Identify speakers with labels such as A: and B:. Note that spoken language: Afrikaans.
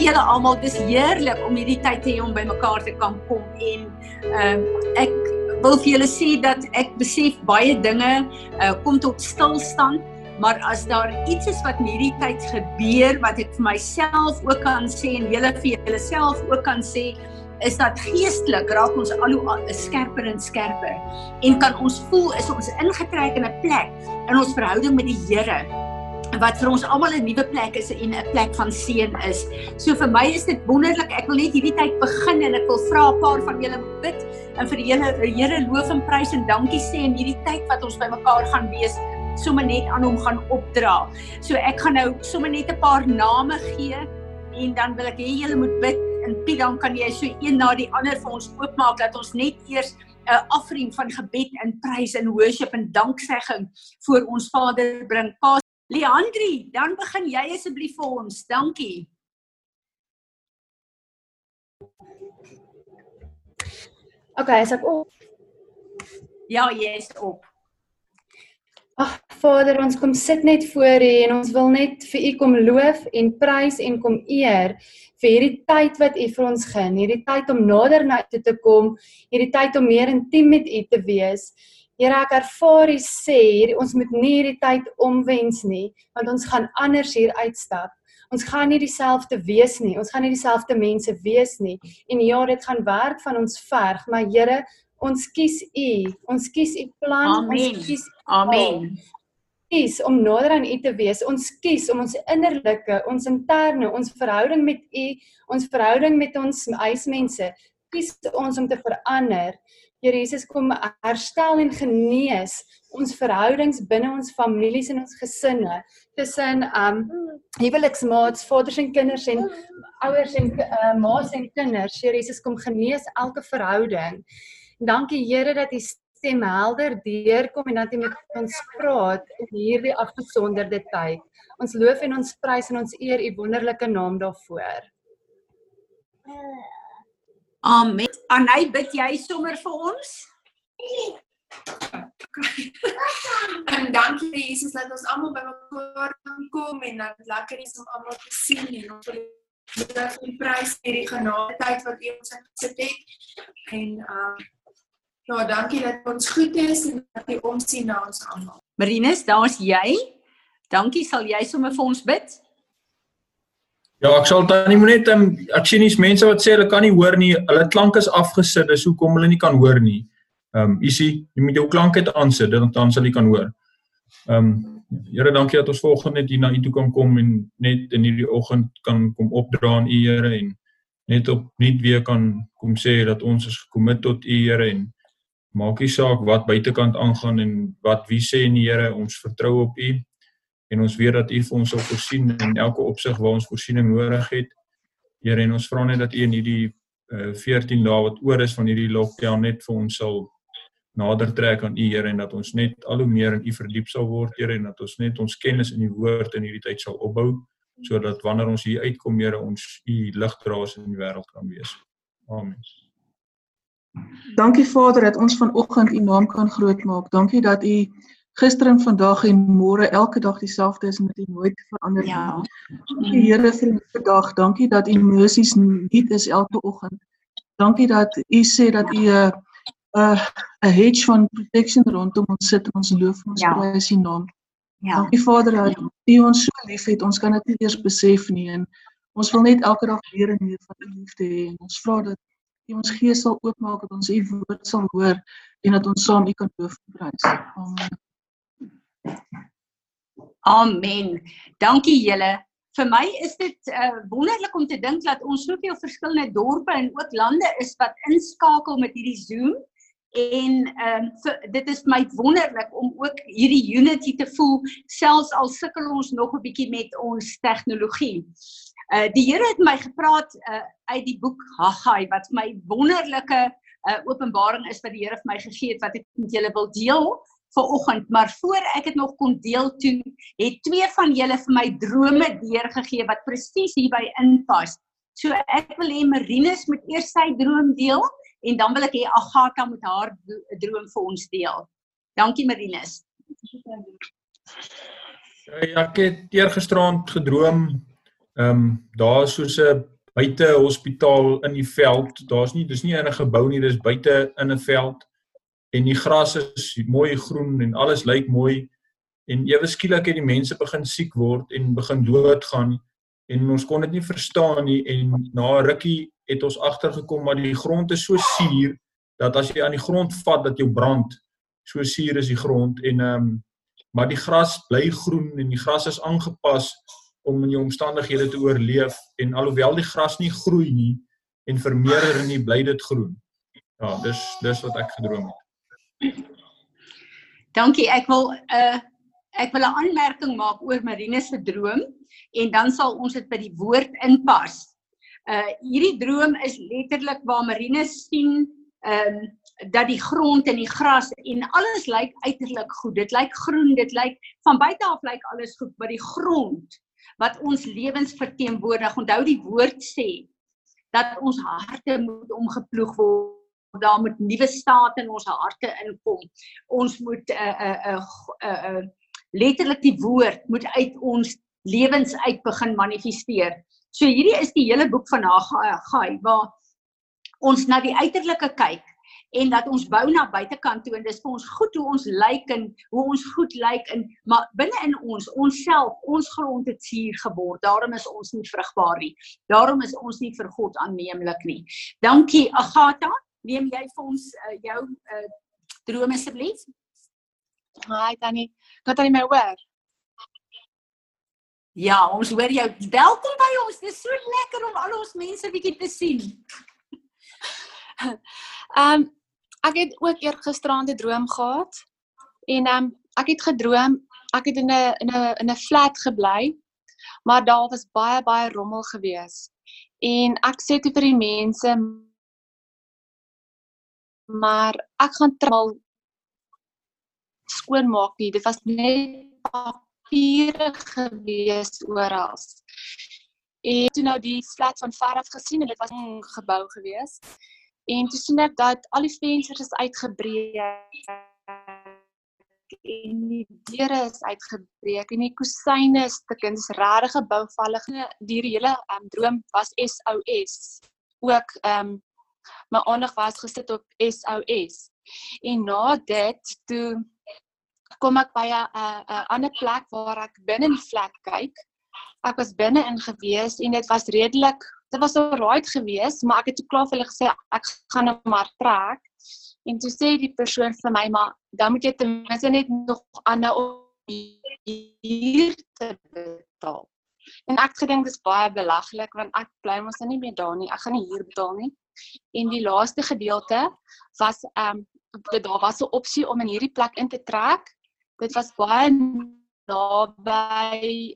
A: julle almal, dis heerlik om hierdie tyd te hê om bymekaar te kan kom en ehm uh, ek wil vir julle sê dat ek besef baie dinge uh, kom tot stilstand, maar as daar iets is wat in hierdie tyd gebeur wat ek vir myself ook kan sê en julle vir julleself ook kan sê is dat geestelik raak ons al hoe skerper en skerper en kan ons voel is ons ingetrek in 'n plek in ons verhouding met die Here wat vir ons almal 'n nuwe plek is en 'n plek van seën is. So vir my is dit wonderlik. Ek wil net hierdie tyd begin en ek wil vra 'n paar van julle bid en vir die Here, Here loof en prys en dankie sê in hierdie tyd wat ons bymekaar gaan wees sommer net aan hom gaan opdra. So ek gaan nou sommer net 'n paar name gee en dan wil ek hê julle moet bid en Piet dan kan jy so een na die ander vir ons oopmaak dat ons net eers 'n uh, offering van gebed en prys en worship en danksegging voor ons Vader bring. Pas Leandri, dan begin jy asseblief vir ons. Dankie.
B: Okay, is ek op?
A: Ja, jy is op.
B: Ag Vader, ons kom sit net voor U en ons wil net vir U kom loof en prys en kom eer vir hierdie tyd wat U vir ons gee, hierdie tyd om nader na U te kom, hierdie tyd om meer intiem met U te wees. Here ek ervaar U sê hierdie ons moet nie hierdie tyd omwens nie want ons gaan anders hier uitstap. Ons gaan nie dieselfde wees nie. Ons gaan nie dieselfde mense wees nie. En ja, dit gaan werk van ons verg, maar Here, ons kies U. Ons kies U plan.
A: Amen.
B: Ons kies
A: Amen.
B: kies om nader aan U te wees. Ons kies om ons innerlike, ons interne, ons verhouding met U, ons verhouding met ons huismense, kies ons om te verander. Here Jesus kom herstel en genees ons verhoudings binne ons families en ons gesinne tussen um huweliksmaats, vaders en kinders en ouers en uh, ma's en kinders. Here Jesus kom genees elke verhouding. Dankie Here dat U stem helder deurkom en dat U met ons praat in hierdie afgesonderde tyd. Ons loof en ons prys en ons eer U wonderlike naam daarvoor.
A: Amen. Anay, bid jy sommer vir ons?
C: En dankie Jesus dat ons almal bymekaar kan kom en dat lekker is om almal te sien en ons wil dat die prys vir die genade tyd wat U ons gesit het. En uh ja, dankie dat ons goed is en dat U omsien na ons almal.
A: Marinus, daar's jy. Dankie, sal jy sommer vir ons bid?
D: Ja, ek sal dan nie net um, ek sien nie mense wat sê hulle kan nie hoor nie. Hulle klank is afgesit, dis hoekom hulle nie kan hoor nie. Ehm um, isie, jy moet jou klank net aansit, dan dan sal jy kan hoor. Ehm um, Here, dankie dat ons volgende net hier na U toe kan kom en net in hierdie oggend kan kom opdra aan U Here en net op net weer kan kom sê dat ons is gekommit tot U Here en maak nie saak wat buitekant aangaan en wat wie sê nie Here, ons vertrou op U en ons weet dat U vir ons sal voorsien in elke opsig waar ons voorsiening nodig het. Here, en ons vra net dat U in hierdie uh, 14 dae wat oor is van hierdie lockdown net vir ons sal nader trek aan U Here en dat ons net al hoe meer in U verdiep sal word, Here, en dat ons net ons kennis in die woord in hierdie tyd sal opbou sodat wanneer ons hier uitkom, Here, ons U ligdraers in die wêreld kan wees. Amen.
E: Dankie Vader dat ons vanoggend U naam kan grootmaak. Dankie dat U gister en vandag en môre elke dag dieselfde is en dit nooit verander
A: Ja.
E: nie. Dankie Here vir die dag. Dankie dat mercies nuut is elke oggend. Dankie dat U sê dat U 'n 'n 'n hedge van protection rondom ons sit en ons loof ons
A: Ja.
E: prys U naam.
A: Ja.
E: Dankie Vader dat U ons so liefhet. Ons kan dit nie eers besef nie en ons wil net elke dag meer en meer van U liefde hê en ons vra dat U ons gees sal oopmaak dat ons U woord sal hoor en dat ons saam U kan loof en prys. Amen.
A: Amen. Dankie julle. Vir my is dit uh, wonderlik om te dink dat ons soveel verskillende dorpe en ook lande is wat inskakel met hierdie Zoom en ehm um, dit is my wonderlik om ook hierdie unity te voel selfs al sukkel ons nog 'n bietjie met ons tegnologie. Uh die Here het my gepraat uh uit die boek Haggai wat my wonderlike uh openbaring is wat die Here vir my gegee het wat ek met julle wil deel vanoggend, maar voor ek dit nog kon deel toe, het twee van julle vir my drome deurgegee wat presies hierby inpas. So ek wil hê Marinus moet eers sy droom deel en dan wil ek hê Agatha moet haar droom vir ons deel. Dankie Marinus.
D: Ja, ek het eergisterand gedroom. Ehm um, daar is soos 'n buite hospitaal in die veld. Daar's nie dis nie in 'n gebou nie, dis buite in 'n veld. En die gras is mooi groen en alles lyk mooi. En ewe skielik het die mense begin siek word en begin doodgaan en ons kon dit nie verstaan nie en na 'n rukkie het ons agtergekom maar die grond is so suur dat as jy aan die grond vat dat jou brand so suur is die grond en ehm um, maar die gras bly groen en die gras is aangepas om in die omstandighede te oorleef en alhoewel die gras nie groei nie en vermeerder nie bly dit groen. Ja, dis dis wat ek gedroom het.
A: Dankie. Ek wil 'n uh, ek wil 'n aanmerking maak oor Marine se droom en dan sal ons dit by die woord inpas. Uh hierdie droom is letterlik waar Marine sien ehm um, dat die grond en die gras en alles lyk uiterlik goed. Dit lyk groen, dit lyk van buite af lyk alles goed, maar die grond wat ons lewens verteenwoordig. Onthou die woord sê dat ons harte moet omgeploeg word. Daar moet nuwe staat in ons harte inkom. Ons moet 'n 'n 'n 'n letterlik die woord moet uit ons lewens uit begin manifesteer. So hierdie is die hele boek van Haggai waar ons na die uiterlike kyk en dat ons bou na buitekant toe en dis vir ons goed hoe ons lyk en hoe ons goed lyk en maar binne in ons onsself ons grond het suur geword daarom is ons nie vrugbaar nie daarom is ons nie vir God aanneemlik nie dankie Agatha neem jy vir ons uh, jou uh, drome asseblief
F: Hi Tannie kan jy my hoor
A: Ja, ons hoor jou. Welkom by ons. Dit is so lekker om al ons mense bietjie te sien.
F: Ehm um, ek het ook eergisterand 'n droom gehad. En ehm um, ek het gedroom ek het in 'n in 'n in 'n flat gebly. Maar daar was baie baie rommel gewees. En ek sê toe vir die mense maar ek gaan traal skoon maak nie. Dit was net papiere gewees oral. En toe nou die flat van ver af gesien en dit was 'n gebou gewees. En toe sien ek dat al die vensters is uitgebreek en die deure is uitgebreek en die kusyne is dis regtig bouvallig. Die hele um, droom was SOS. Ook ehm um, my aandag was gesit op SOS. En na dit toe kom ek by 'n 'n ander plek waar ek binne in flat kyk. Ek was binne in gewees en dit was redelik dit was al right geweest, maar ek het toe klaar vir hulle gesê ek gaan hom maar trek. En toe sê die persoon vir my, maar dan moet jy ten minste net nog aan om hier gedink dis baie belaglik want ek bly mos nou nie meer daar nie. Ek gaan nie hier betaal nie. En die laaste gedeelte was ehm um, daar was 'n opsie om in hierdie plek in te trek. Dit was baie naby